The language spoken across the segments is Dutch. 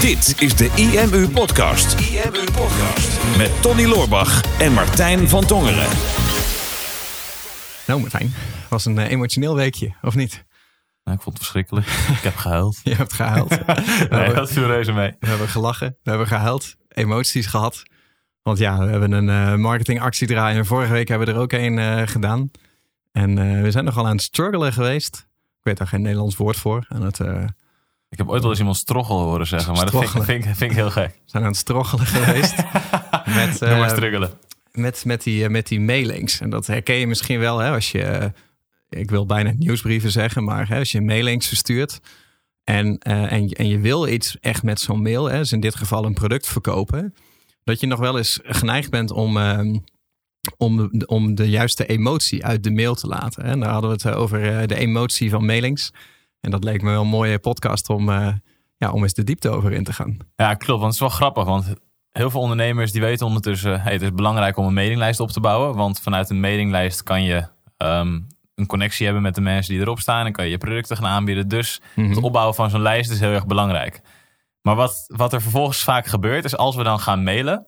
Dit is de IMU Podcast. IMU Podcast. Met Tony Loorbach en Martijn van Tongeren. Nou Martijn, was een eh, emotioneel weekje, of niet? Nou, ik vond het verschrikkelijk. Ik heb gehuild. Je hebt gehuild. we, nee, dat viel reuze mee. we hebben gelachen, we hebben gehuild, emoties gehad. Want ja, we hebben een eh, marketingactie draaien. En vorige week hebben we er ook een eh, gedaan. En eh, we zijn nogal aan het struggelen geweest. Ik weet daar geen Nederlands woord voor. Aan het, eh, Ik heb ooit wel eens iemand stroggel horen zeggen, maar dat vind, ik- vind, ik- vind ik heel gek. zijn aan het stroggelen geweest. met, Doe maar eh, struggelen. met, met, die, eh, met die mailings. En dat herken je misschien wel hè, als je, eh, ik wil bijna nieuwsbrieven zeggen, maar hè, als je mailings verstuurt en, eh, en, en je wil iets echt met zo'n mail, hè, dus in dit geval een product verkopen, dat je nog wel eens geneigd bent om, ehm, om, de- om de juiste emotie uit de mail te laten. Hè. En daar hadden we het over de emotie van mailings. En dat leek me wel een mooie podcast om, eh, ja, om eens de diepte over in te gaan. Ja, klopt. Want het is wel grappig, want heel veel ondernemers die weten ondertussen, hey, het is belangrijk om een mailinglijst op te bouwen. Want vanuit een mailinglijst kan je ehm, een connectie hebben met de mensen die erop staan. En kan je je producten gaan aanbieden. Dus het opbouwen van zo'n lijst is heel erg belangrijk. Maar wat, wat er vervolgens vaak gebeurt, is als we dan gaan mailen,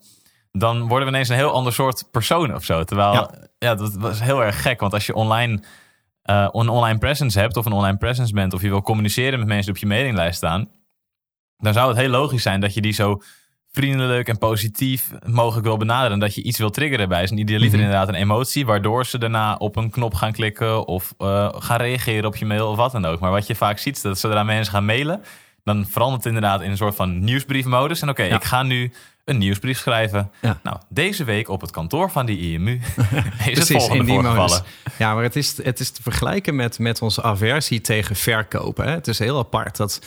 dan worden we ineens een heel ander soort persoon of zo. Terwijl, ja, Ja. dat was heel erg gek. Want als je online eh, een online presence hebt of een online presence bent, of je wil communiceren met mensen die op je mailinglijst staan, dan zou het heel logisch zijn dat je die zo vriendelijk en positief mogelijk wil benaderen. Dat je iets wil triggeren bij ze. En idealiter Mhm. inderdaad een emotie, waardoor ze daarna op een knop gaan klikken of eh, gaan reageren op je mail of wat dan ook. Maar wat je vaak ziet, is dat zodra mensen gaan mailen, dan verandert het inderdaad in een soort van nieuwsbriefmodus. En oké, Ja. ik ga nu een nieuwsbrief schrijven. Ja. Nou, deze week op het kantoor van de IMU is het volgende in die voorgevallen. Ja, maar het is, het is te vergelijken met, met onze aversie tegen verkopen. Hè? Het is heel apart dat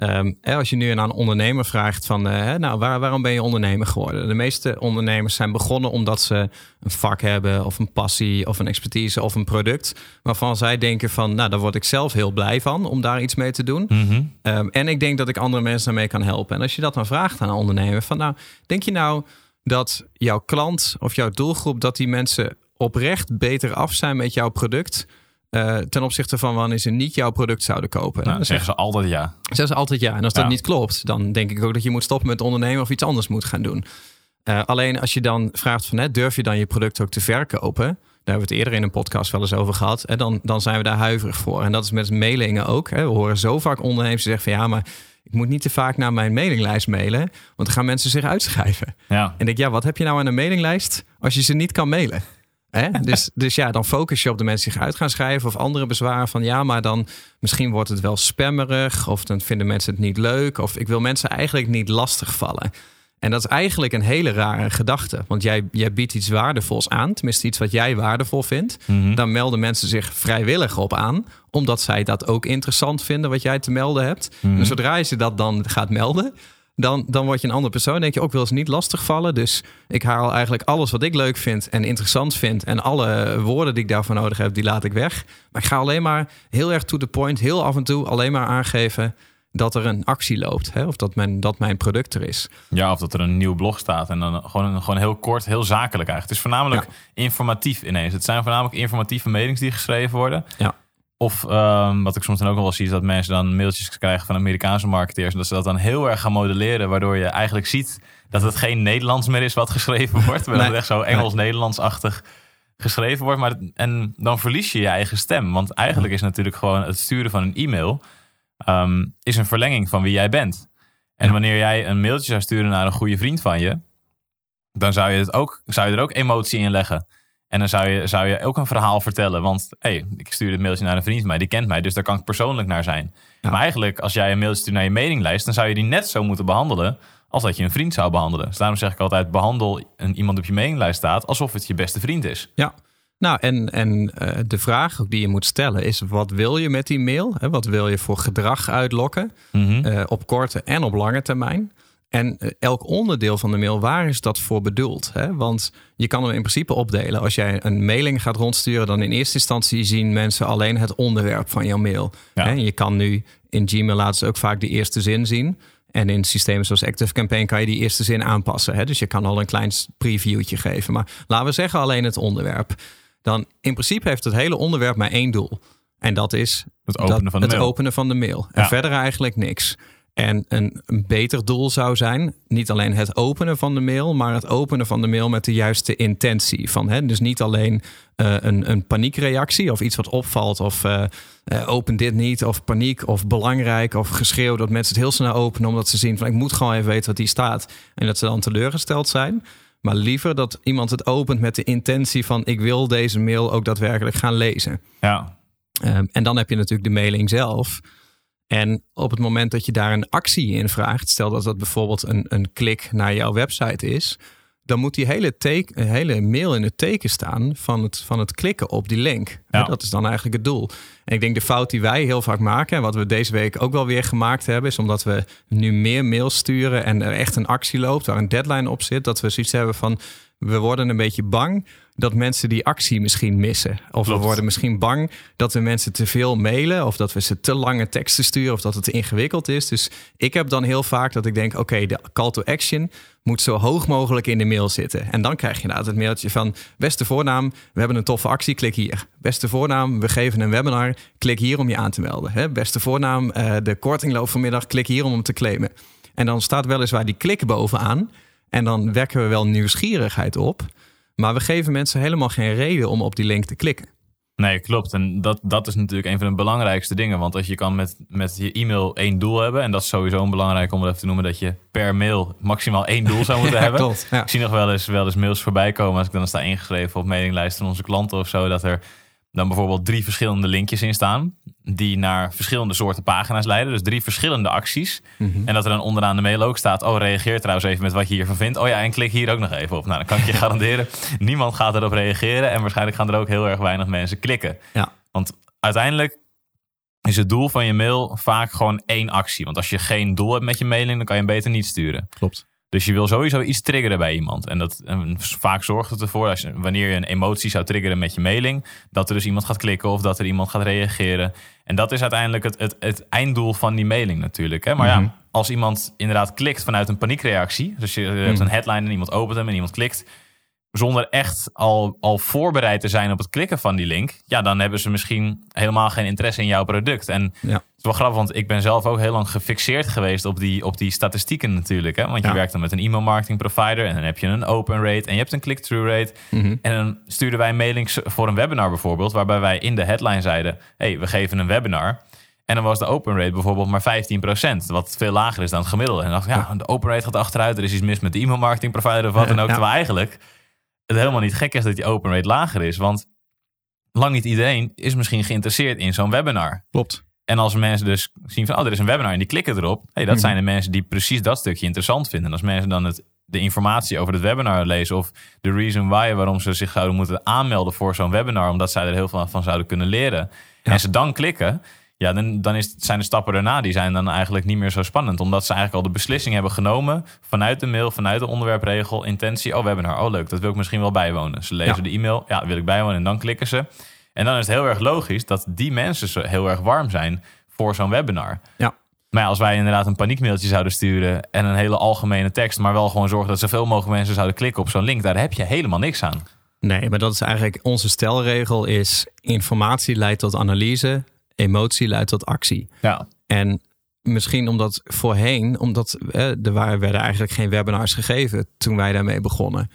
ehm, hè, als je nu aan een ondernemer vraagt van, eh, hè, nou, waar, waarom ben je ondernemer geworden? De meeste ondernemers zijn begonnen omdat ze een vak hebben of een passie of een expertise of een product waarvan zij denken van, nou, daar word ik zelf heel blij van om daar iets mee te doen. Mhm. Ehm, en ik denk dat ik andere mensen daarmee kan helpen. En als je dat dan vraagt aan een ondernemer, van nou, denk je nou dat jouw klant of jouw doelgroep, dat die mensen oprecht beter af zijn met jouw product eh, ten opzichte van wanneer ze niet jouw product zouden kopen? Nou, dan zeggen ze altijd ja. zeggen ze altijd ja. En als dat Ja. niet klopt, dan denk ik ook dat je moet stoppen met ondernemen of iets anders moet gaan doen. Eh, alleen als je dan vraagt van, hè, durf je dan je product ook te verkopen? Daar hebben we het eerder in een podcast wel eens over gehad. En dan, dan zijn we daar huiverig voor. En dat is met mailingen ook. Hè. We horen zo vaak ondernemers die zeggen van ja, maar ik moet niet te vaak naar mijn mailinglijst mailen, want dan gaan mensen zich uitschrijven. Ja. En ik denk, ja, wat heb je nou aan een mailinglijst als je ze niet kan mailen? Hè? Dus, dus ja, dan focus je op de mensen die zich uit gaan schrijven of andere bezwaren van ja, maar dan misschien wordt het wel spammerig of dan vinden mensen het niet leuk of ik wil mensen eigenlijk niet lastigvallen. En dat is eigenlijk een hele rare gedachte, want jij, jij biedt iets waardevols aan, tenminste iets wat jij waardevol vindt. Mhm. Dan melden mensen zich vrijwillig op aan, omdat zij dat ook interessant vinden wat jij te melden hebt. En zodra je ze dat dan gaat melden, dan, dan word je een andere persoon. Dan denk je ook wel eens niet lastigvallen. Dus ik haal eigenlijk alles wat ik leuk vind en interessant vind. En alle woorden die ik daarvoor nodig heb, die laat ik weg. Maar ik ga alleen maar heel erg to the point, heel af en toe alleen maar aangeven dat er een actie loopt. Hè? Of dat mijn, dat mijn product er is. Ja, of dat er een nieuw blog staat. En dan gewoon, gewoon heel kort, heel zakelijk eigenlijk. Het is voornamelijk informatief ineens. Het zijn voornamelijk informatieve mailings die geschreven worden. Ja. Of ehm, wat ik soms dan ook wel zie, is dat mensen dan mailtjes krijgen van Amerikaanse marketeers. En dat ze dat dan heel erg gaan modelleren. Waardoor je eigenlijk ziet dat het geen Nederlands meer is wat geschreven wordt. Maar dat Nee. het echt zo Engels-Nederlands-achtig geschreven wordt. Maar, en dan verlies je je eigen stem. Want eigenlijk is natuurlijk gewoon het sturen van een e-mail... ehm, is een verlenging van wie jij bent. En wanneer jij een mailtje zou sturen naar een goede vriend van je, dan zou je, het ook, zou je er ook emotie in leggen. En dan zou je, zou je ook een verhaal vertellen. Want hey, ik stuur dit mailtje naar een vriend van mij, die kent mij, dus daar kan ik persoonlijk naar zijn. Ja. Maar eigenlijk, als jij een mailtje stuurt naar je mailinglijst, dan zou je die net zo moeten behandelen als dat je een vriend zou behandelen. Dus daarom zeg ik altijd: behandel een, iemand op je mailinglijst staat alsof het je beste vriend is. Ja. Nou, en, en eh, de vraag ook die je moet stellen is: wat wil je met die mail? Hè, wat wil je voor gedrag uitlokken? Mhm. eh, op korte en op lange termijn. En eh, elk onderdeel van de mail, waar is dat voor bedoeld? Hè? Want je kan hem in principe opdelen. Als jij een mailing gaat rondsturen, dan in eerste instantie zien mensen alleen het onderwerp van jouw mail. Ja. Hè? Je kan nu in Gmail laten ze ook vaak de eerste zin zien. En in systemen zoals Active Campaign kan je die eerste zin aanpassen. Hè? Dus je kan al een klein previewtje geven. Maar laten we zeggen alleen het onderwerp. Dan in principe heeft het hele onderwerp maar één doel. En dat is Het openen dat- van de het mail. openen van de mail. En Ja. verder eigenlijk niks. En een, een, beter doel zou zijn, niet alleen het openen van de mail, maar het openen van de mail met de juiste intentie. Van, hè, dus niet alleen uh, een, een paniekreactie of iets wat opvalt of uh, uh, open dit niet of paniek of belangrijk of geschreeuw dat mensen het heel snel openen omdat ze zien van ik moet gewoon even weten wat hier staat en dat ze dan teleurgesteld zijn. Maar liever dat iemand het opent met de intentie van ik wil deze mail ook daadwerkelijk gaan lezen. Ja. Um, en dan heb je natuurlijk de mailing zelf. En op het moment dat je daar een actie in vraagt, stel dat dat bijvoorbeeld een, een klik naar jouw website is, dan moet die hele, teken, hele mail in het teken staan van het, van het klikken op die link. Ja. Dat is dan eigenlijk het doel. En ik denk de fout die wij heel vaak maken, en wat we deze week ook wel weer gemaakt hebben, is omdat we nu meer mails sturen en er echt een actie loopt, waar een deadline op zit, dat we zoiets hebben van we worden een beetje bang dat mensen die actie misschien missen. Of Klopt. we worden misschien bang dat we mensen te veel mailen. Of dat we ze te lange teksten sturen. Of dat het te ingewikkeld is. Dus ik heb dan heel vaak dat ik denk: oké, de call to action moet zo hoog mogelijk in de mail zitten. En dan krijg je inderdaad het mailtje van: beste voornaam, we hebben een toffe actie, klik hier. Beste voornaam, we geven een webinar, klik hier om je aan te melden. Hè? Beste voornaam, uh, de korting loopt vanmiddag, klik hier om hem te claimen. En dan staat weliswaar die klik bovenaan. En dan wekken we wel nieuwsgierigheid op. Maar we geven mensen helemaal geen reden om op die link te klikken. Nee, klopt. En dat, dat is natuurlijk een van de belangrijkste dingen. Want als je kan met, met je e-mail één doel hebben. En dat is sowieso een belangrijk om het even te noemen. Dat je per mail maximaal één doel zou moeten ja, hebben. Klopt, ja. Ik zie nog wel eens, wel eens mails voorbij komen. Als ik dan sta ingeschreven op mailinglijst van onze klanten of zo. Dat er dan bijvoorbeeld drie verschillende linkjes in staan. Die naar verschillende soorten pagina's leiden. Dus drie verschillende acties. Mhm. En dat er dan onderaan de mail ook staat. Oh, reageer trouwens even met wat je hiervan vindt. Oh ja, en klik hier ook nog even op. Nou, dan kan ik je garanderen. niemand gaat erop reageren. En waarschijnlijk gaan er ook heel erg weinig mensen klikken. Ja. Want uiteindelijk is het doel van je mail vaak gewoon één actie. Want als je geen doel hebt met je mailing, dan kan je hem beter niet sturen. Klopt. Dus je wil sowieso iets triggeren bij iemand. En dat en vaak zorgt het ervoor, als wanneer je een emotie zou triggeren met je mailing, dat er dus iemand gaat klikken of dat er iemand gaat reageren. En dat is uiteindelijk het, het, het einddoel van die mailing natuurlijk. Hè? Maar Mhm. ja, als iemand inderdaad klikt vanuit een paniekreactie, dus je hebt Mhm. een headline en iemand opent hem en iemand klikt, zonder echt al, al voorbereid te zijn op het klikken van die link, ja, dan hebben ze misschien helemaal geen interesse in jouw product. En Ja. het is wel grappig, want ik ben zelf ook heel lang gefixeerd geweest op die, op die statistieken natuurlijk. Hè? Want je werkt dan met een e-mail marketing provider en dan heb je een open rate en je hebt een click-through rate. Mhm. En dan stuurden wij mailings voor een webinar bijvoorbeeld, waarbij wij in de headline zeiden: hey, we geven een webinar. En dan was de open rate bijvoorbeeld maar 15%, wat veel lager is dan het gemiddelde. En dan dacht ik, ja, de open rate gaat achteruit, er is iets mis met de e-mail marketing provider of wat dan ook. Ja. Terwijl eigenlijk het helemaal niet gek is dat die open rate lager is, want lang niet iedereen is misschien geïnteresseerd in zo'n webinar. Klopt. En als mensen dus zien van, oh, er is een webinar en die klikken erop. Hey, dat Mhm. zijn de mensen die precies dat stukje interessant vinden. En als mensen dan het, de informatie over het webinar lezen of de reason why, waarom ze zich zouden moeten aanmelden voor zo'n webinar, omdat zij er heel veel van zouden kunnen leren. Ja. En ze dan klikken, ja, dan, dan is, zijn de stappen daarna, die zijn dan eigenlijk niet meer zo spannend. Omdat ze eigenlijk al de beslissing hebben genomen vanuit de mail, vanuit de onderwerpregel, intentie, oh, webinar, oh leuk, dat wil ik misschien wel bijwonen. Ze lezen Ja. de e-mail, ja, wil ik bijwonen en dan klikken ze. En dan is het heel erg logisch dat die mensen zo heel erg warm zijn voor zo'n webinar. Ja. Maar ja, als wij inderdaad een paniekmailtje zouden sturen en een hele algemene tekst, maar wel gewoon zorgen dat zoveel mogelijk mensen zouden klikken op zo'n link, daar heb je helemaal niks aan. Nee, maar dat is eigenlijk onze stelregel is informatie leidt tot analyse, emotie leidt tot actie. Ja, En misschien omdat voorheen, omdat eh, er waren, werden eigenlijk geen webinars gegeven toen wij daarmee begonnen.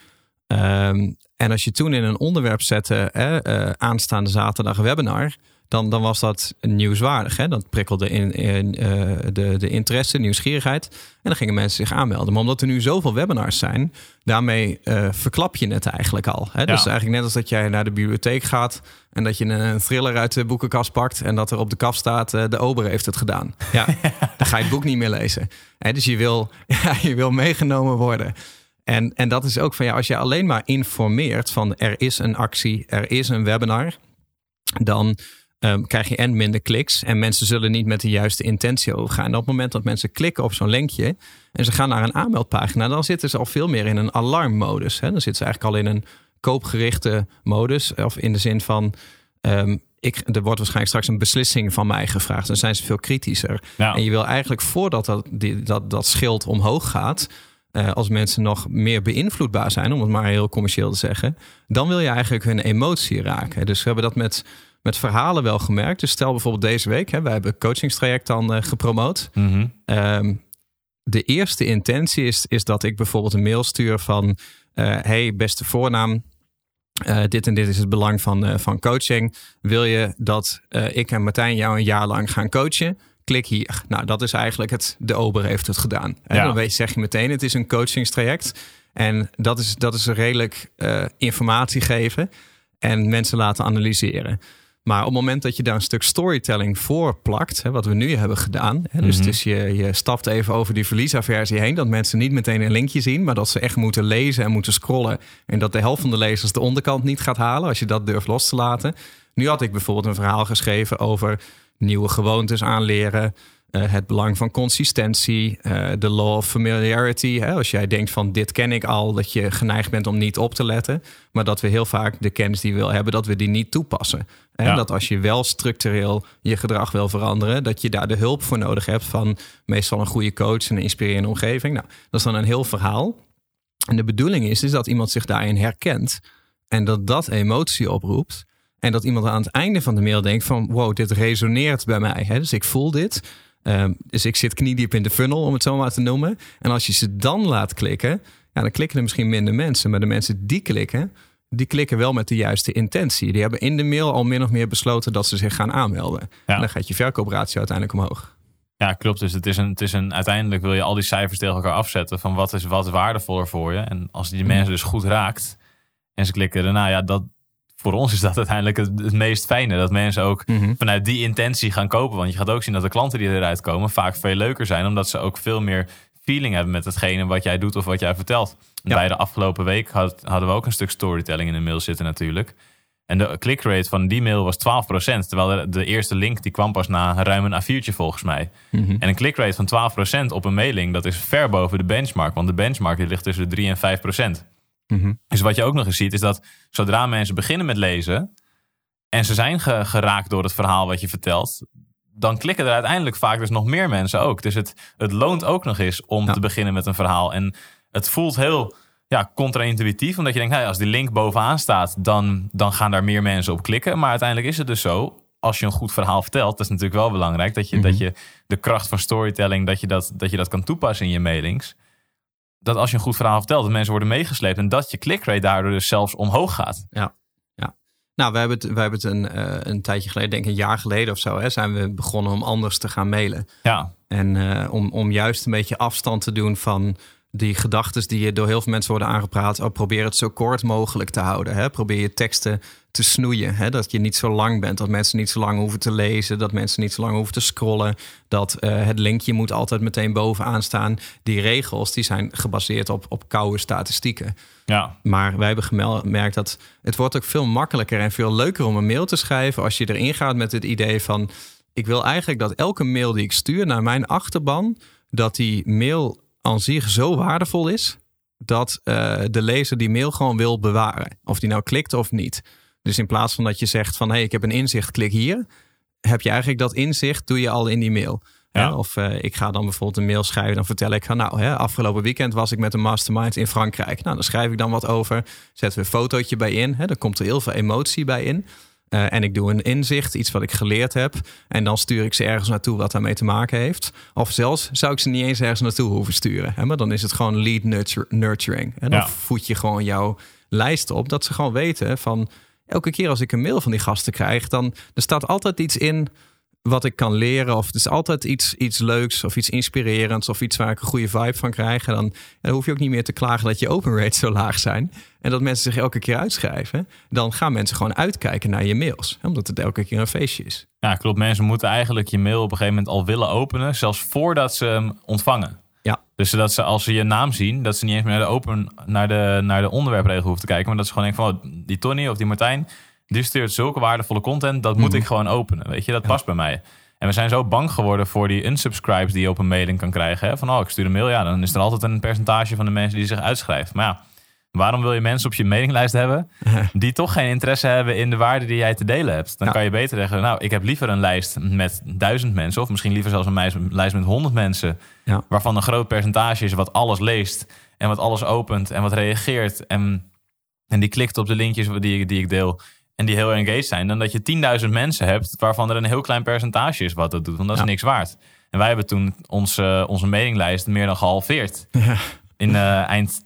Ehm, en als je toen in een onderwerp zette, eh, aanstaande zaterdag webinar, dan, dan was dat nieuwswaardig. Hè? Dat prikkelde in, in eh, de, de interesse, nieuwsgierigheid. En dan gingen mensen zich aanmelden. Maar omdat er nu zoveel webinars zijn, daarmee eh, verklap je het eigenlijk al. Hè? Dus eigenlijk net als dat jij naar de bibliotheek gaat en dat je een thriller uit de boekenkast pakt en dat er op de kaf staat, eh, de ober heeft het gedaan. Ja, dan ga je het boek niet meer lezen. Hè? Dus je wil, ja, je wil meegenomen worden. En, en dat is ook van ja, als je alleen maar informeert van er is een actie, er is een webinar, dan ehm, krijg je en minder kliks en mensen zullen niet met de juiste intentie overgaan. En op het moment dat mensen klikken op zo'n linkje en ze gaan naar een aanmeldpagina, dan zitten ze al veel meer in een alarmmodus. Hè? Dan zitten ze eigenlijk al in een koopgerichte modus, of in de zin van ehm, ik, er wordt waarschijnlijk straks een beslissing van mij gevraagd. Dan zijn ze veel kritischer. ja. En je wil eigenlijk voordat dat, die, dat, dat schild omhoog gaat, eh, als mensen nog meer beïnvloedbaar zijn, om het maar heel commercieel te zeggen, dan wil je eigenlijk hun emotie raken. Dus we hebben dat met, met verhalen wel gemerkt. Dus stel bijvoorbeeld deze week, hè, wij hebben een coachingstraject dan uh, gepromoot. Mhm. Ehm, de eerste intentie is, is dat ik bijvoorbeeld een mail stuur van... eh, hey, beste voornaam, eh, dit en dit is het belang van, eh, van coaching. Wil je dat eh, ik en Martijn jou een jaar lang gaan coachen? Klik hier. Nou, dat is eigenlijk het. De Ober heeft het gedaan. En Ja. dan weet, zeg je meteen, het is een coachingstraject. En dat is, dat is redelijk eh, informatie geven en mensen laten analyseren. Maar op het moment dat je daar een stuk storytelling voor plakt, hè, wat we nu hebben gedaan. Hè, dus, dus je, je stapt even over die verliesaversie heen. Dat mensen niet meteen een linkje zien, maar dat ze echt moeten lezen en moeten scrollen. En dat de helft van de lezers de onderkant niet gaat halen als je dat durft los te laten. Nu had ik bijvoorbeeld een verhaal geschreven over nieuwe gewoontes aanleren. Eh, het belang van consistentie, eh, de law of familiarity. Hè? Als jij denkt van dit ken ik al, dat je geneigd bent om niet op te letten. Maar dat we heel vaak de kennis die we wil hebben, dat we die niet toepassen. En Ja. dat als je wel structureel je gedrag wil veranderen, dat je daar de hulp voor nodig hebt van meestal een goede coach en een inspirerende omgeving. Nou, dat is dan een heel verhaal. En de bedoeling is, is dat iemand zich daarin herkent en dat dat emotie oproept. En dat iemand aan het einde van de mail denkt van wow, dit resoneert bij mij. Hè? Dus ik voel dit. Ehm, dus ik zit kniediep in de funnel, om het zo maar te noemen. En als je ze dan laat klikken, ja, dan klikken er misschien minder mensen. Maar de mensen die klikken, die klikken wel met de juiste intentie. Die hebben in de mail al min of meer besloten dat ze zich gaan aanmelden. En dan gaat je verkoopratio uiteindelijk omhoog. Ja, klopt. Dus het is een, het is een, uiteindelijk wil je al die cijfers tegen elkaar afzetten van wat is wat waardevoller voor je. En als die mensen dus goed raakt en ze klikken erna, ja, dat, voor ons is dat uiteindelijk het, het meest fijne. Dat mensen ook vanuit die intentie gaan kopen. Want je gaat ook zien dat de klanten die eruit komen vaak veel leuker zijn, omdat ze ook veel meer feeling hebben met hetgene wat jij doet of wat jij vertelt. Ja. Bij de afgelopen week had, hadden we ook een stuk storytelling in de mail zitten natuurlijk. En de clickrate van die mail was 12%. Terwijl de, de eerste link die kwam pas na ruim een A4'tje volgens mij. En een clickrate van 12% op een mailing, dat is ver boven de benchmark. Want de benchmark die ligt tussen de 3 en 5%. Dus wat je ook nog eens ziet, is dat zodra mensen beginnen met lezen. en ze zijn ge- geraakt door het verhaal wat je vertelt. dan klikken er uiteindelijk vaak dus nog meer mensen ook. Dus het, het loont ook nog eens om Ja. te beginnen met een verhaal. En het voelt heel ja, contra-intuïtief, omdat je denkt, als die link bovenaan staat, dan, dan gaan daar meer mensen op klikken. Maar uiteindelijk is het dus zo. Als je een goed verhaal vertelt, dat is natuurlijk wel belangrijk. Dat je, dat je de kracht van storytelling, dat je dat, dat je dat kan toepassen in je mailings dat als je een goed verhaal vertelt, dat mensen worden meegesleept en dat je clickrate daardoor dus zelfs omhoog gaat. Nou, we hebben het, we hebben het een, eh, een tijdje geleden, denk ik een jaar geleden of zo, hè, zijn we begonnen om anders te gaan mailen. Ja, En eh, om, om juist een beetje afstand te doen van die gedachten die je door heel veel mensen worden aangepraat. Oh, probeer het zo kort mogelijk te houden. Hè? Probeer je teksten te snoeien. Hè? Dat je niet zo lang bent. Dat mensen niet zo lang hoeven te lezen. Dat mensen niet zo lang hoeven te scrollen. Dat eh, het linkje moet altijd meteen bovenaan staan. Die regels die zijn gebaseerd op, op koude statistieken. ja, Maar wij hebben gemerkt dat het wordt ook veel makkelijker en veel leuker om een mail te schrijven als je erin gaat met het idee van ik wil eigenlijk dat elke mail die ik stuur naar mijn achterban, dat die mail aan zich zo waardevol is dat eh, de lezer die mail gewoon wil bewaren. Of die nou klikt of niet. Dus in plaats van dat je zegt van hé, hey, ik heb een inzicht, klik hier. Heb je eigenlijk dat inzicht, doe je al in die mail. Ja. Hè? Of eh, ik ga dan bijvoorbeeld een mail schrijven. Dan vertel ik, van, nou, hè, afgelopen weekend was ik met een mastermind in Frankrijk. Nou, dan schrijf ik dan wat over. Zetten we een fotootje bij in. Hè? Dan komt er heel veel emotie bij in. Eh, en ik doe een inzicht, iets wat ik geleerd heb. En dan stuur ik ze ergens naartoe wat daarmee te maken heeft. Of zelfs zou ik ze niet eens ergens naartoe hoeven sturen. Hè? Maar dan is het gewoon lead nurture- nurturing. En dan Ja. voed je gewoon jouw lijst op. Dat ze gewoon weten van... Elke keer als ik een mail van die gasten krijg... dan er staat altijd iets in wat ik kan leren. Of het is altijd iets, iets leuks of iets inspirerends. Of iets waar ik een goede vibe van krijg. En dan, dan hoef je ook niet meer te klagen dat je open rates zo laag zijn. En dat mensen zich elke keer uitschrijven. Dan gaan mensen gewoon uitkijken naar je mails. Omdat het elke keer een feestje is. ja, klopt. Mensen moeten eigenlijk je mail op een gegeven moment al willen openen, zelfs voordat ze hem ontvangen. Ja. Dus zodat ze als ze je naam zien, dat ze niet eens meer naar de, open, naar de, naar de onderwerpregel hoeven te kijken. Maar dat ze gewoon denken van, oh, die Tony of die Martijn, die stuurt zulke waardevolle content, dat moet ik gewoon openen. Weet je, dat past bij mij. En we zijn zo bang geworden voor die unsubscribes die je op een mailing kan krijgen. Hè? Van, oh, ik stuur een mail. Ja, dan is er altijd een percentage van de mensen die zich uitschrijft. Maar ja, waarom wil je mensen op je mailinglijst hebben die toch geen interesse hebben in de waarde die jij te delen hebt? Dan Ja. kan je beter zeggen, nou, ik heb liever een lijst met duizend mensen. Of misschien liever zelfs een lijst met honderd mensen. Ja. Waarvan een groot percentage is wat alles leest. En wat alles opent en wat reageert. En, en die klikt op de linkjes die, ik- die ik deel. en die heel engaged zijn, dan dat je 10.000 mensen hebt waarvan er een heel klein percentage is wat dat doet. Want dat is Ja. niks waard. En wij hebben toen onze, onze mailinglijst meer dan gehalveerd. In eh, eind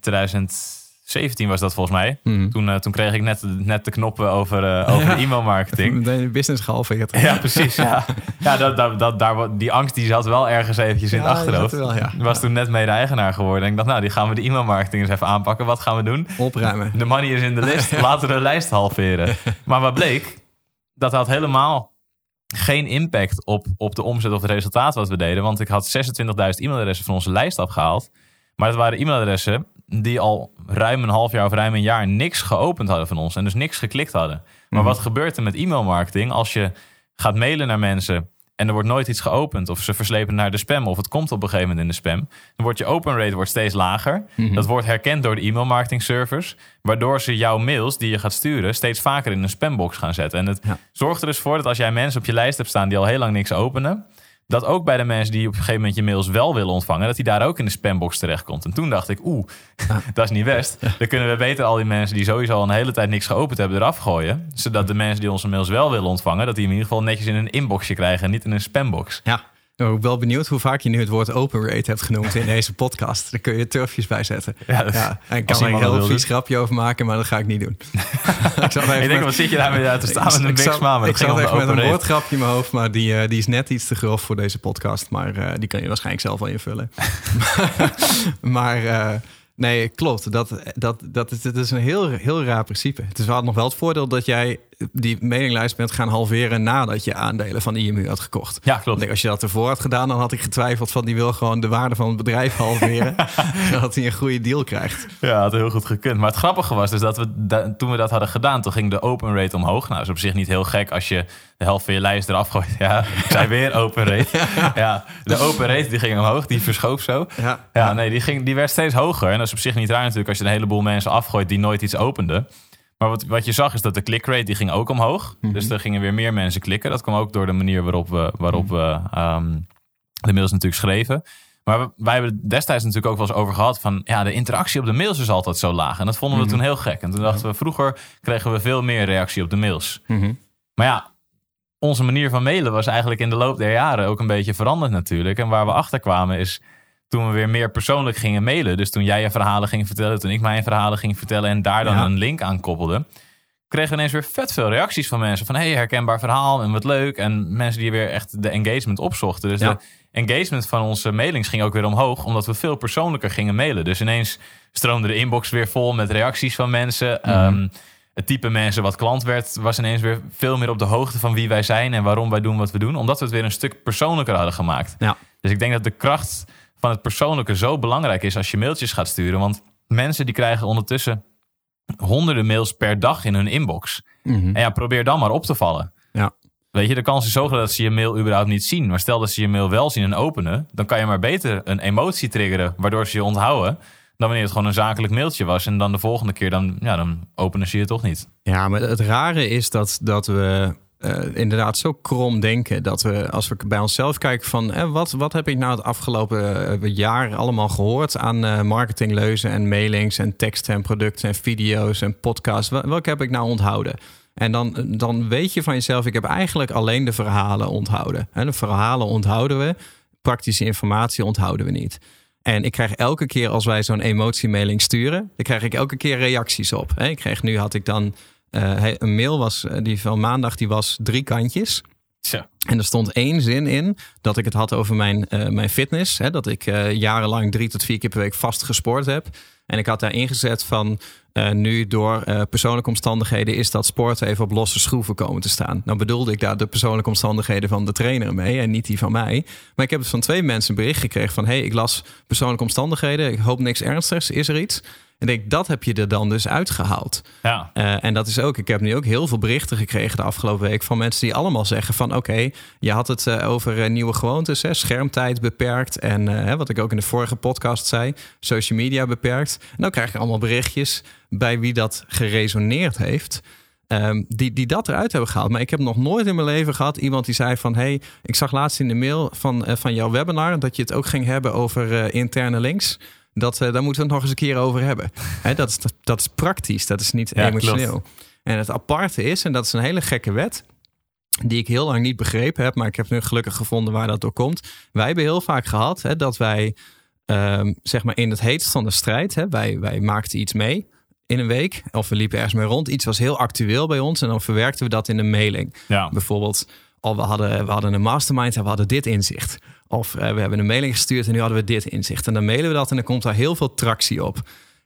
2017 was dat volgens mij. Mhm. Toen, eh, toen kreeg ik net, net de knoppen over, eh, over Ja. e-mailmarketing. De business gehalveerd. Ja, precies. Ja, ja dat, dat, dat, daar, die angst die zat wel ergens eventjes in het achterhoofd. er wel, ja. Was toen net mede-eigenaar geworden. En ik dacht, nou, die gaan we de e-mailmarketing eens even aanpakken. Wat gaan we doen? Opruimen. De money is in de list. Laten we de lijst halveren. Maar wat bleek? Dat had helemaal geen impact op, op de omzet of het resultaat wat we deden. Want ik had 26.000 e-mailadressen van onze lijst afgehaald. Maar dat waren e-mailadressen die al ruim een half jaar of ruim een jaar niks geopend hadden van ons. En dus niks geklikt hadden. Maar wat gebeurt er met e-mailmarketing als je gaat mailen naar mensen en er wordt nooit iets geopend of ze verslepen naar de spam of het komt op een gegeven moment in de spam, dan wordt je open rate wordt steeds lager. Dat wordt herkend door de e-mailmarketing servers, waardoor ze jouw mails die je gaat sturen steeds vaker in een spambox gaan zetten. En het Ja. zorgt er dus voor dat als jij mensen op je lijst hebt staan die al heel lang niks openen, dat ook bij de mensen die op een gegeven moment je mails wel willen ontvangen, dat die daar ook in de spambox terechtkomt. En toen dacht ik, oeh, dat is niet best. Dan kunnen we beter al die mensen die sowieso al een hele tijd niks geopend hebben eraf gooien. Zodat de mensen die onze mails wel willen ontvangen, dat die in ieder geval netjes in een inboxje krijgen en niet in een spambox. Ja. Ik ben wel benieuwd hoe vaak je nu het woord open rate hebt genoemd in deze podcast. Daar kun je turfjes bij zetten. Ja, dat- Ja, en ik kan er een heel vies grapje over maken, maar dat ga ik niet doen. ik even Ik denk, wat zit je daar weer uit te staan met een big Ik zat even met een woordgrapje in mijn hoofd, maar die, eh, die is net iets te grof voor deze podcast. Maar eh, die kan je waarschijnlijk zelf wel invullen. maar eh, nee, klopt. Dat, dat, dat, is, dat is een heel, heel raar principe. Het is wel nog wel het voordeel dat jij die mailinglijst bent gaan halveren nadat je aandelen van IMU had gekocht. Ja, klopt. denk, als je dat ervoor had gedaan, dan had ik getwijfeld van die wil gewoon de waarde van het bedrijf halveren. zodat hij een goede deal krijgt. Ja, had heel goed gekund. Maar het grappige was dus dat we da- toen we dat hadden gedaan, toen ging de open rate omhoog. Nou, dat is op zich niet heel gek als je de helft van je lijst eraf gooit. Ja, ik zei weer open rate. Ja, de open rate die ging omhoog, die verschoof zo. Ja, Ja, nee, die, ging, die werd steeds hoger. En dat is op zich niet raar natuurlijk als je een heleboel mensen afgooit die nooit iets openden. Maar wat, wat je zag is dat de clickrate die ging ook omhoog. Dus er gingen weer meer mensen klikken. Dat kwam ook door de manier waarop we, waarop we ehm, de mails natuurlijk schreven. Maar wij hebben het destijds natuurlijk ook wel eens over gehad van... ja, de interactie op de mails is altijd zo laag. En dat vonden we toen heel gek. En toen dachten we, vroeger kregen we veel meer reactie op de mails. Mhm. Maar ja, onze manier van mailen was eigenlijk in de loop der jaren ook een beetje veranderd natuurlijk. En waar we achter kwamen is toen we weer meer persoonlijk gingen mailen. Dus toen jij je verhalen ging vertellen, toen ik mijn verhalen ging vertellen en daar dan Ja. een link aan koppelde. Kregen we ineens weer vet veel reacties van mensen. Van hey, herkenbaar verhaal en wat leuk. En mensen die weer echt de engagement opzochten. Dus Ja. de engagement van onze mailings ging ook weer omhoog. Omdat we veel persoonlijker gingen mailen. Dus ineens stroomde de inbox weer vol met reacties van mensen. Mhm. Ehm, het type mensen wat klant werd, was ineens weer veel meer op de hoogte van wie wij zijn en waarom wij doen wat we doen. Omdat we het weer een stuk persoonlijker hadden gemaakt. Ja. Dus ik denk dat de kracht van het persoonlijke zo belangrijk is als je mailtjes gaat sturen. Want mensen die krijgen ondertussen honderden mails per dag in hun inbox. Mhm. En ja, probeer dan maar op te vallen. Ja. Weet je, de kans is zo groot dat ze je mail überhaupt niet zien. Maar stel dat ze je mail wel zien en openen, dan kan je maar beter een emotie triggeren waardoor ze je onthouden. Dan wanneer het gewoon een zakelijk mailtje was. En dan de volgende keer, dan, ja, dan openen ze je toch niet. Ja, maar het rare is dat, dat we eh, inderdaad zo krom denken dat we, als we bij onszelf kijken van eh, wat, wat heb ik nou het afgelopen eh, jaar allemaal gehoord aan marketingleuzen en mailings en teksten en producten en video's en podcasts. Wel- Welke heb ik nou onthouden? En dan, dan weet je van jezelf, ik heb eigenlijk alleen de verhalen onthouden. En de verhalen onthouden we, praktische informatie onthouden we niet. En ik krijg elke keer als wij zo'n emotiemailing sturen, dan krijg ik elke keer reacties op. Ik kreeg nu had ik dan hij- een mail was eh, die van maandag, die was drie kantjes. Tja. En er stond één zin in dat ik het had over mijn, eh, mijn fitness. Hè, dat ik eh, jarenlang drie tot vier keer per week vast gesport heb. En ik had daar ingezet van eh, nu door eh, persoonlijke omstandigheden is dat sport even op losse schroeven komen te staan. Nou bedoelde ik daar de persoonlijke omstandigheden van de trainer mee en niet die van mij. Maar ik heb het van twee mensen een bericht gekregen van hey, ik las persoonlijke omstandigheden. Ik hoop niks ernstigs. Is er iets? En ik denk, dat heb je er dan dus uitgehaald. Ja. Eh, en dat is ook, ik heb nu ook heel veel berichten gekregen de afgelopen week van mensen die allemaal zeggen van oké, je had het eh, over eh, nieuwe gewoontes, hè, schermtijd beperkt en wat ik ook in de vorige podcast zei, social media beperkt. En dan krijg ik allemaal berichtjes bij wie dat geresoneerd heeft. ehm, die, die dat eruit hebben gehaald. Maar ik heb nog nooit in mijn leven gehad iemand die zei van... hey, ik zag laatst in de mail van, van jouw webinar... dat je het ook ging hebben over interne links. Dat, eh, daar moeten we het nog eens een keer over hebben. Dat, is, dat, dat is praktisch, dat is niet Ja, emotioneel. klopt. En het aparte is, en dat is een hele gekke wet, die ik heel lang niet begrepen heb, maar ik heb nu gelukkig gevonden waar dat door komt. Wij hebben heel vaak gehad hè, dat wij, ehm, zeg maar, in het heetst van de strijd, hè, wij, wij maakten iets mee in een week, of we liepen ergens mee rond. Iets was heel actueel bij ons en dan verwerkten we dat in een mailing. Ja. Bijvoorbeeld, al we hadden, we hadden een mastermind en we hadden dit inzicht. Of eh, we hebben een mailing gestuurd en nu hadden we dit inzicht. En dan mailen we dat en dan komt daar heel veel tractie op.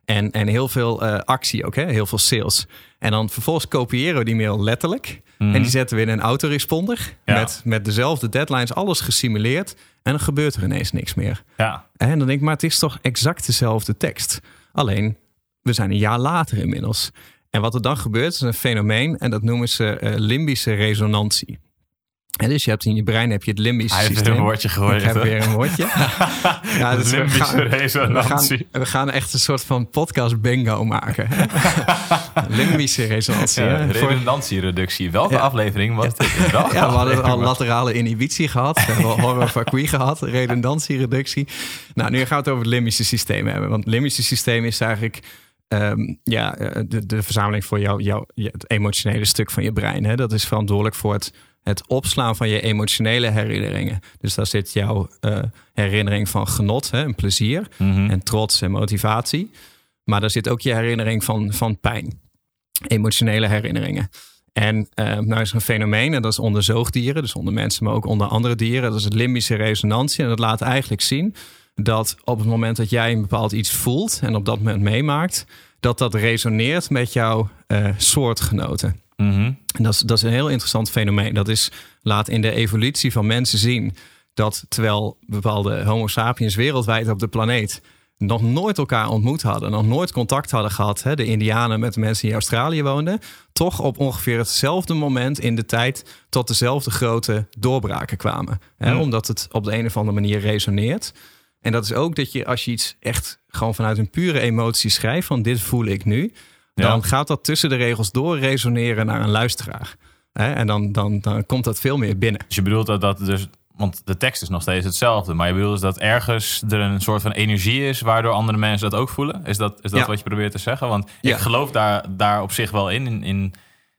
En, en heel veel eh, actie ook, hè? heel veel sales. En dan vervolgens kopiëren we die mail letterlijk. En die zetten we in een autoresponder. Ja. Met, met dezelfde deadlines, alles gesimuleerd. En dan gebeurt er ineens niks meer. Ja. En dan denk ik, maar het is toch exact dezelfde tekst. Alleen, we zijn een jaar later inmiddels. En wat er dan gebeurt, is een fenomeen. En dat noemen ze eh, limbische resonantie. En dus je hebt in je brein heb je het limbische Hij heeft systeem. een woordje gegooid. Ik heb weer een woordje. ja, dus we Limbische we resonantie. gaan, we gaan echt een soort van podcast bingo maken. limbische resonantie. Ja, redundantiereductie. Welke Ja. aflevering was dit? Ja, we hadden al laterale inhibitie gehad. We hebben al horror gehad. Redundantiereductie. Nou, nu gaan we het over het limbische systeem hebben. Want het limbische systeem is eigenlijk... ehm, ja, eh, de, de verzameling voor jou, jou, het emotionele stuk van je brein. Hè? Dat is verantwoordelijk voor het, het opslaan van je emotionele herinneringen. Dus daar zit jouw eh, herinnering van genot hè, en plezier. Mhm. En trots en motivatie. Maar daar zit ook je herinnering van, van pijn. Emotionele herinneringen. En eh, nou is er een fenomeen, en dat is onder zoogdieren, dus onder mensen, maar ook onder andere dieren. Dat is het limbische resonantie. En dat laat eigenlijk zien dat op het moment dat jij een bepaald iets voelt en op dat moment meemaakt, dat dat resoneert met jouw eh, soortgenoten. Mhm. En dat is, dat is een heel interessant fenomeen. Dat is, laat in de evolutie van mensen zien dat terwijl bepaalde homo sapiens wereldwijd op de planeet nog nooit elkaar ontmoet hadden, nog nooit contact hadden gehad, hè, de Indianen met de mensen die in Australië woonden, toch op ongeveer hetzelfde moment in de tijd tot dezelfde grote doorbraken kwamen. Hè. Omdat het op de een of andere manier resoneert. En dat is ook dat je als je iets echt gewoon vanuit een pure emotie schrijft, van dit voel ik nu, dan Ja. gaat dat tussen de regels door resoneren naar een luisteraar. Hè? En dan, dan, dan komt dat veel meer binnen. Dus je bedoelt dat dat dus... Want de tekst is nog steeds hetzelfde. Maar je bedoelt dus dat ergens er een soort van energie is... waardoor andere mensen dat ook voelen? Is dat, is dat Ja. wat je probeert te zeggen? Want Ja. ik geloof daar, daar op zich wel in, in, in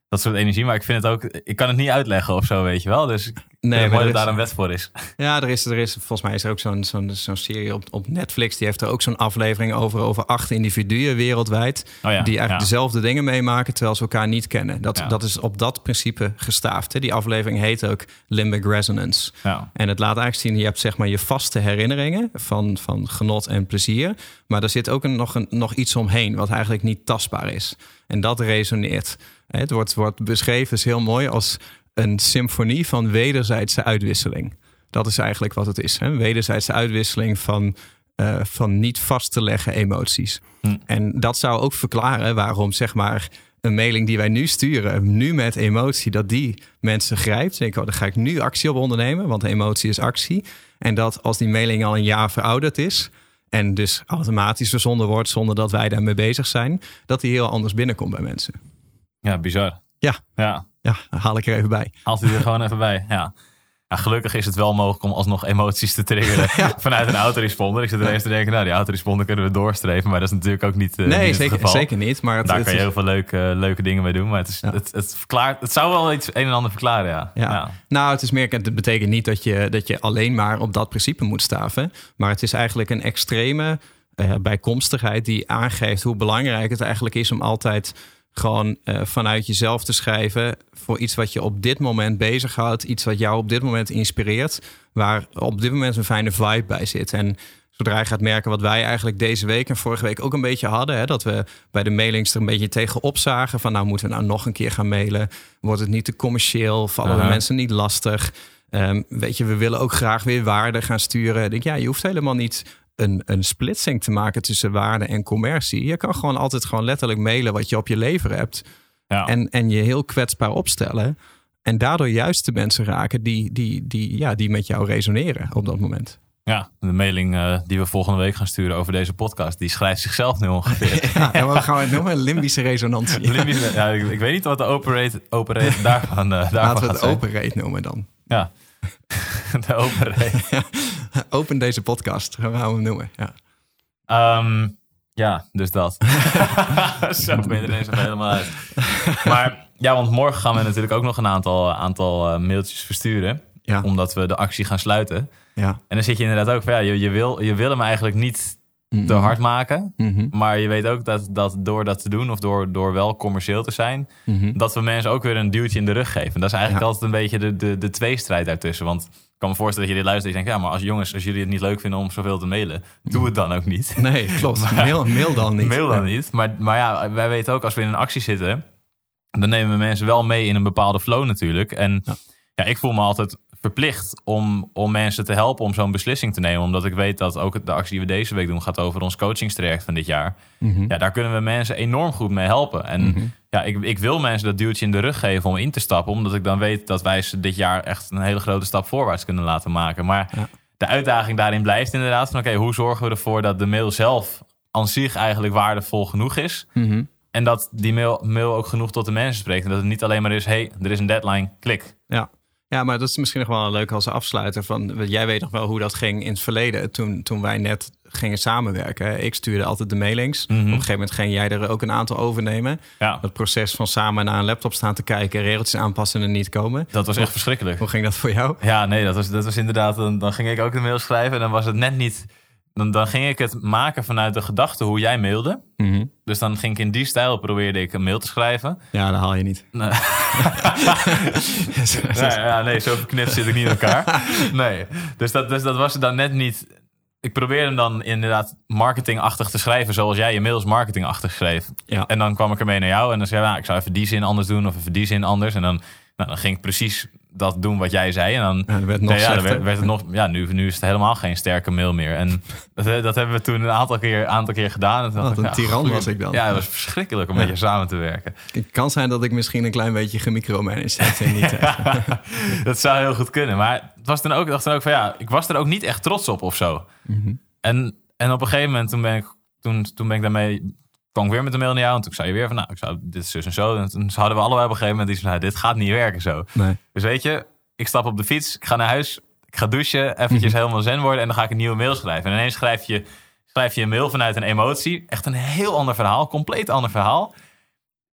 dat soort energie. Maar ik vind het ook... Ik kan het niet uitleggen of zo, weet je wel. Dus nee, maar dat daar een wet voor is. Ja, er is, er is volgens mij is er ook zo'n zo'n zo'n serie op, op Netflix. Die heeft er ook zo'n aflevering over, over acht individuen wereldwijd. Oh ja, die eigenlijk ja. dezelfde dingen meemaken terwijl ze elkaar niet kennen. Dat, Ja. dat is op dat principe gestaafd. Hè? Die aflevering heet ook Limbic Resonance. Ja. En het laat eigenlijk zien, je hebt zeg maar je vaste herinneringen van, van genot en plezier. Maar er zit ook een, nog, een, nog iets omheen wat eigenlijk niet tastbaar is. En dat resoneert. Het wordt, wordt beschreven, is heel mooi, als een symfonie van wederzijdse uitwisseling. Dat is eigenlijk wat het is. Hè? Wederzijdse uitwisseling van, eh, van niet vast te leggen emoties. Hm. En dat zou ook verklaren waarom zeg maar een mailing die wij nu sturen, nu met emotie, dat die mensen grijpt. Denk, oh, daar ga ik nu actie op ondernemen, want emotie is actie. En dat als die mailing al een jaar verouderd is en dus automatisch verzonden wordt zonder dat wij daarmee bezig zijn, dat die heel anders binnenkomt bij mensen. ja, bizar. Ja. Ja, Ja, haal ik er even bij. haalt hij er gewoon even bij. Ja. Ja, gelukkig is het wel mogelijk om alsnog emoties te triggeren vanuit een autoresponder. Ik zit er eens te denken, nou die autoresponder kunnen we doorstreven. Maar dat is natuurlijk ook niet, eh, niet nee, het zeker, geval. zeker niet. Maar het, Daar het kan je heel veel leuke, leuke dingen mee doen. Maar het, is, Ja. het, het, verklaart, het zou wel iets een en ander verklaren, ja. Ja. Nou, het is meer, het betekent niet dat je, dat je alleen maar op dat principe moet staven. Maar het is eigenlijk een extreme eh, bijkomstigheid die aangeeft hoe belangrijk het eigenlijk is om altijd gewoon eh, vanuit jezelf te schrijven voor iets wat je op dit moment bezighoudt. Iets wat jou op dit moment inspireert. Waar op dit moment een fijne vibe bij zit. En zodra je gaat merken wat wij eigenlijk deze week en vorige week ook een beetje hadden. Hè, dat we bij de mailings er een beetje tegenop zagen. Van nou moeten we nou nog een keer gaan mailen. Wordt het niet te commercieel? Vallen Aha. mensen niet lastig? Ehm, weet je, we willen ook graag weer waarde gaan sturen. Ik denk, ja, je hoeft helemaal niet een, een splitsing te maken tussen waarde en commercie. Je kan gewoon altijd gewoon letterlijk mailen wat je op je lever hebt. Ja. En, en je heel kwetsbaar opstellen. En daardoor juist de mensen raken die, die, die, ja, die met jou resoneren op dat moment. ja, de mailing eh, die we volgende week gaan sturen over deze podcast, die schrijft zichzelf nu ongeveer. Ja, en we gaan het noemen? Limbische resonantie. Limbisch- ja, ik, ik weet niet wat de operate, operate daarvan, eh daarvan Laten we het zijn. open rate noemen dan. Ja, de operate. Open deze podcast, gaan we hem noemen. Ja. Ehm, ja, dus dat. Zo ben je er ineens helemaal uit. maar ja, want morgen gaan we natuurlijk ook nog een aantal, aantal eh, mailtjes versturen. Ja. Omdat we de actie gaan sluiten. Ja. En dan zit je inderdaad ook van ja, je, je, wil, je wil hem eigenlijk niet Mhm. te hard maken. Mhm. Maar je weet ook dat, dat door dat te doen, of door, door wel commercieel te zijn, Mhm. dat we mensen ook weer een duwtje in de rug geven. Dat is eigenlijk Ja. altijd een beetje de, de, de tweestrijd daartussen. Want ik kan me voorstellen dat je dit luistert en je denkt, ja, maar als jongens, als jullie het niet leuk vinden om zoveel te mailen, doe het dan ook niet. Nee, klopt. Mail, mail dan niet. Mail dan niet. Maar, maar ja, wij weten ook als we in een actie zitten, dan nemen we mensen wel mee in een bepaalde flow natuurlijk. En Ja. ja, ik voel me altijd verplicht om, om mensen te helpen om zo'n beslissing te nemen. Omdat ik weet dat ook de actie die we deze week doen gaat over ons coachingstraject van dit jaar. Mhm. Ja, daar kunnen we mensen enorm goed mee helpen. En Mhm. ja, ik, ik wil mensen dat duwtje in de rug geven om in te stappen. Omdat ik dan weet dat wij ze dit jaar echt een hele grote stap voorwaarts kunnen laten maken. Maar Ja. de uitdaging daarin blijft inderdaad van oké, hoe zorgen we ervoor dat de mail zelf aan zich eigenlijk waardevol genoeg is. Mhm. En dat die mail, mail ook genoeg tot de mensen spreekt. En dat het niet alleen maar is, hey, er is een deadline, klik. Ja. Ja, maar dat is misschien nog wel leuk als afsluiter. Van, jij weet nog wel hoe dat ging in het verleden. Toen, toen wij net gingen samenwerken. Ik stuurde altijd de mailings. Mhm. Op een gegeven moment ging jij er ook een aantal overnemen. Ja, Het proces van samen naar een laptop staan te kijken, regeltjes aanpassen en niet komen. dat was echt verschrikkelijk. Hoe ging dat voor jou? Ja, nee, dat was, dat was inderdaad. Dan, dan ging ik ook de mail schrijven en dan was het net niet. Dan, dan ging ik het maken vanuit de gedachte hoe jij mailde. Mhm. Dus dan ging ik in die stijl probeerde ik een mail te schrijven. Ja, dat haal je niet. Nee, nee, ja, nee zo verknipt zit ik niet in elkaar. Nee, dus dat, dus dat was het dan net niet. Ik probeerde hem dan inderdaad marketingachtig te schrijven, zoals jij je mails marketingachtig schreef. Ja. En dan kwam ik ermee naar jou en dan zei ik, nou, ik zou even die zin anders doen of even die zin anders. En dan, nou, dan ging ik precies dat doen wat jij zei. En dan, Ja, werd nog ja, werd, werd het nog, ja nu, nu is het helemaal geen sterke mail meer. En dat, dat hebben we toen een aantal keer, aantal keer gedaan. Wat een ja, tiran was ik dan. Ja, het was verschrikkelijk om met je samen te werken. Het kan zijn dat ik misschien een klein beetje gemicromanaged heb. niet, dat zou heel goed kunnen. Maar het was dan ook, dacht dan ook van ja, ik was er ook niet echt trots op of zo. Mhm. En, en op een gegeven moment toen ben ik, toen, toen ben ik daarmee, kwam ik weer met de mail naar jou. En toen zei je weer van nou, ik zou dit is zus en zo. En toen hadden we allebei op een gegeven moment iets van nou, dit gaat niet werken zo. nee. Dus weet je, ik stap op de fiets, ik ga naar huis, ik ga douchen, eventjes helemaal zen worden en dan ga ik een nieuwe mail schrijven. En ineens schrijf je, schrijf je een mail vanuit een emotie. Echt een heel ander verhaal, compleet ander verhaal.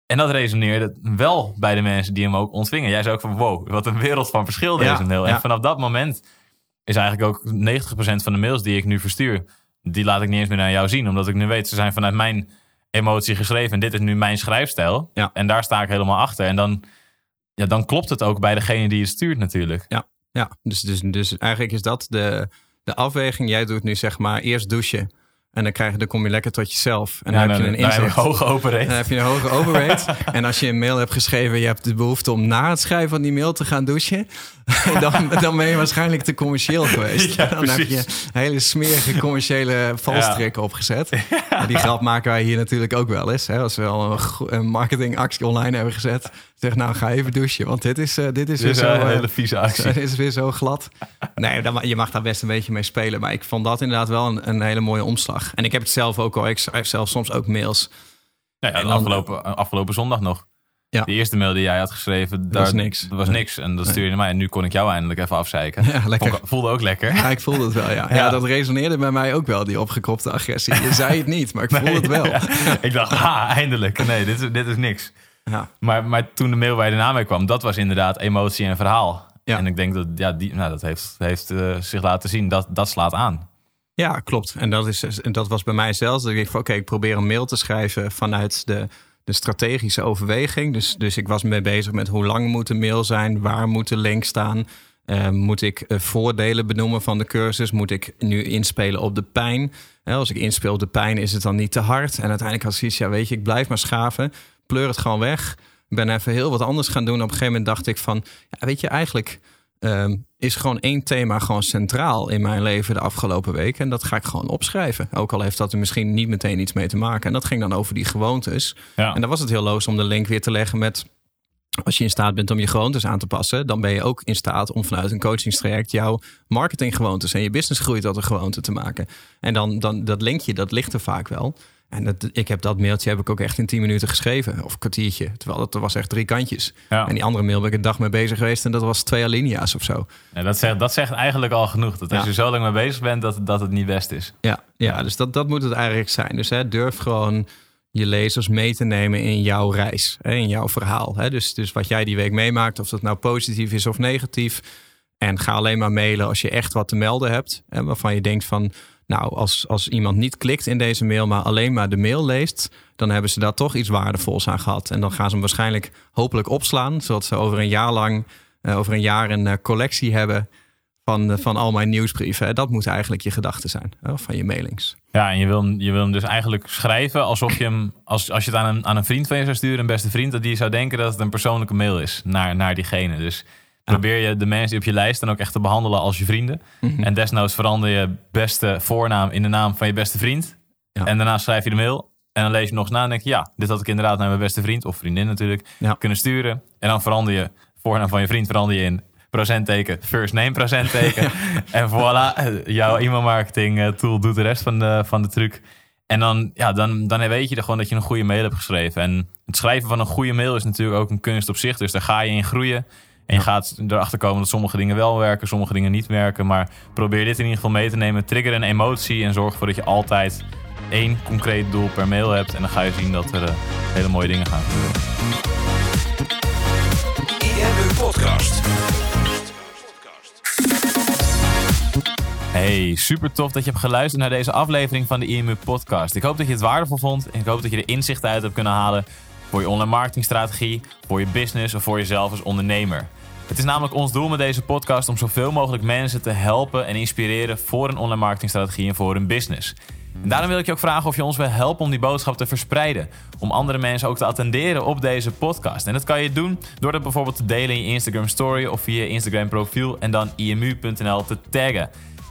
En dat resoneerde wel bij de mensen die hem ook ontvingen. Jij zei ook van wow, wat een wereld van verschil deze Ja, mail. En ja. vanaf dat moment is eigenlijk ook 90% van de mails die ik nu verstuur, die laat ik niet eens meer naar jou zien. Omdat ik nu weet, ze zijn vanuit mijn emotie geschreven. En dit is nu mijn schrijfstijl. Ja. En daar sta ik helemaal achter. En dan, ja, dan klopt het ook bij degene die het stuurt natuurlijk. Ja, dus, dus, dus eigenlijk is dat de, de afweging. Jij doet nu zeg maar eerst douchen. En dan, krijg je, dan kom je lekker tot jezelf. En dan Ja, heb je dan- een dan heb hoge. Dan heb je een hoge overrate. en als je een mail hebt geschreven, je hebt de behoefte om na het schrijven van die mail te gaan douchen, dan, dan ben je waarschijnlijk te commercieel geweest. Ja, dan heb je precies. hele smerige commerciële valstrikken opgezet. En die grap maken wij hier natuurlijk ook wel eens. Hè? Als we al een, een marketingactie online hebben gezet, zeg nou ga even douchen, want dit is, eh, dit is Dit is weer zo. een eh, hele vieze actie. het is weer zo glad. Nee, dan, je mag daar best een beetje mee spelen. Maar ik vond dat inderdaad wel een, een hele mooie omslag. En ik heb het zelf ook al. Ik schrijf zelf soms ook mails. Ja, ja, En dan- afgelopen, afgelopen zondag nog. Ja. De eerste mail die jij had geschreven, daar was niks. Dat was Nee. niks. En dat stuurde je naar mij. En nu kon ik jou eindelijk even afzeiken. Ja, lekker. Voelde ook lekker. Ja, ik voelde het wel, ja. ja. Ja. dat resoneerde bij mij ook wel, die opgekropte agressie. Je zei het niet, maar ik voelde het wel. Ja. Ik dacht, ha, eindelijk. Nee, dit is, dit is niks. Ja. Maar, maar toen de mail waar je daarna mee kwam, dat was inderdaad emotie en verhaal. Ja. En ik denk dat ja, die, nou, dat heeft, heeft eh, zich laten zien. Dat, dat slaat aan. Ja, klopt. En dat, is, en dat was bij mij zelfs. Dat ik dacht van, oké, ik probeer een mail te schrijven vanuit de, de strategische overweging. Dus, dus ik was mee bezig met hoe lang moet de mail zijn? Waar moet de link staan? Eh, moet ik eh, voordelen benoemen van de cursus? Moet ik nu inspelen op de pijn? Hè, als ik inspeel op de pijn, is het dan niet te hard? En uiteindelijk had zoiets, ja, weet je, ik blijf maar schaven. Pleur het gewoon weg. Ben even heel wat anders gaan doen. Op een gegeven moment dacht ik van, ja, weet je, eigenlijk ehm, is gewoon één thema gewoon centraal in mijn leven de afgelopen week. En dat ga ik gewoon opschrijven. Ook al heeft dat er misschien niet meteen iets mee te maken. En dat ging dan over die gewoontes. Ja. En dan was het heel loos om de link weer te leggen met. Als je in staat bent om je gewoontes aan te passen, dan ben je ook in staat om vanuit een coachingstraject jouw marketinggewoontes en je businessgroei tot een gewoonte te maken. En dan, dan dat linkje, dat ligt er vaak wel. En dat, ik heb dat mailtje heb ik ook echt in 10 minuten geschreven, of een kwartiertje. Terwijl er was echt drie kantjes. Ja. En die andere mail ben ik een dag mee bezig geweest en dat was twee alinea's of zo. Ja, dat, zegt, dat zegt eigenlijk al genoeg. Dat als Ja. je zo lang mee bezig bent, dat, dat het niet best is. Ja, ja dus dat, dat moet het eigenlijk zijn. Dus hè, durf gewoon je lezers mee te nemen in jouw reis, hè, in jouw verhaal. Hè. Dus, dus wat jij die week meemaakt, of dat nou positief is of negatief. En ga alleen maar mailen als je echt wat te melden hebt. Hè, waarvan je denkt van, nou, als, als iemand niet klikt in deze mail, maar alleen maar de mail leest, dan hebben ze daar toch iets waardevols aan gehad. En dan gaan ze hem waarschijnlijk hopelijk opslaan, zodat ze over een jaar lang, uh, over een jaar een uh, collectie hebben van, uh, van al mijn nieuwsbrieven. Dat moet eigenlijk je gedachte zijn, van je mailings. Ja, en je wil, je wil hem dus eigenlijk schrijven alsof je hem, als, als je het aan een, aan een vriend van je zou sturen, een beste vriend, dat die zou denken dat het een persoonlijke mail is naar, naar diegene. Dus probeer je de mensen die op je lijst dan ook echt te behandelen als je vrienden. Mm -hmm. En desnoods verander je beste voornaam in de naam van je beste vriend. Ja. En daarna schrijf je de mail. En dan lees je nog eens na en denk je, ja, dit had ik inderdaad naar mijn beste vriend of vriendin natuurlijk ja. kunnen sturen. En dan verander je voornaam van je vriend verander je in procentteken, first name procentteken. en voilà, jouw e-mailmarketing tool doet de rest van de, van de truc. En dan, ja, dan, dan weet je er gewoon dat je een goede mail hebt geschreven. En het schrijven van een goede mail is natuurlijk ook een kunst op zich. Dus daar ga je in groeien. En je gaat erachter komen dat sommige dingen wel werken, sommige dingen niet werken. Maar probeer dit in ieder geval mee te nemen. Trigger een emotie en zorg ervoor dat je altijd één concreet doel per mail hebt. En dan ga je zien dat er uh, hele mooie dingen gaan gebeuren. IMU Podcast. Hey, super tof dat je hebt geluisterd naar deze aflevering van de IMU Podcast. Ik hoop dat je het waardevol vond en ik hoop dat je er inzichten uit hebt kunnen halen voor je online marketingstrategie, voor je business of voor jezelf als ondernemer. Het is namelijk ons doel met deze podcast om zoveel mogelijk mensen te helpen en inspireren voor een online marketingstrategie en voor hun business. En daarom wil ik je ook vragen of je ons wil helpen om die boodschap te verspreiden. Om andere mensen ook te attenderen op deze podcast. En dat kan je doen door dat bijvoorbeeld te delen in je Instagram story of via je Instagram profiel en dan imu.nl te taggen.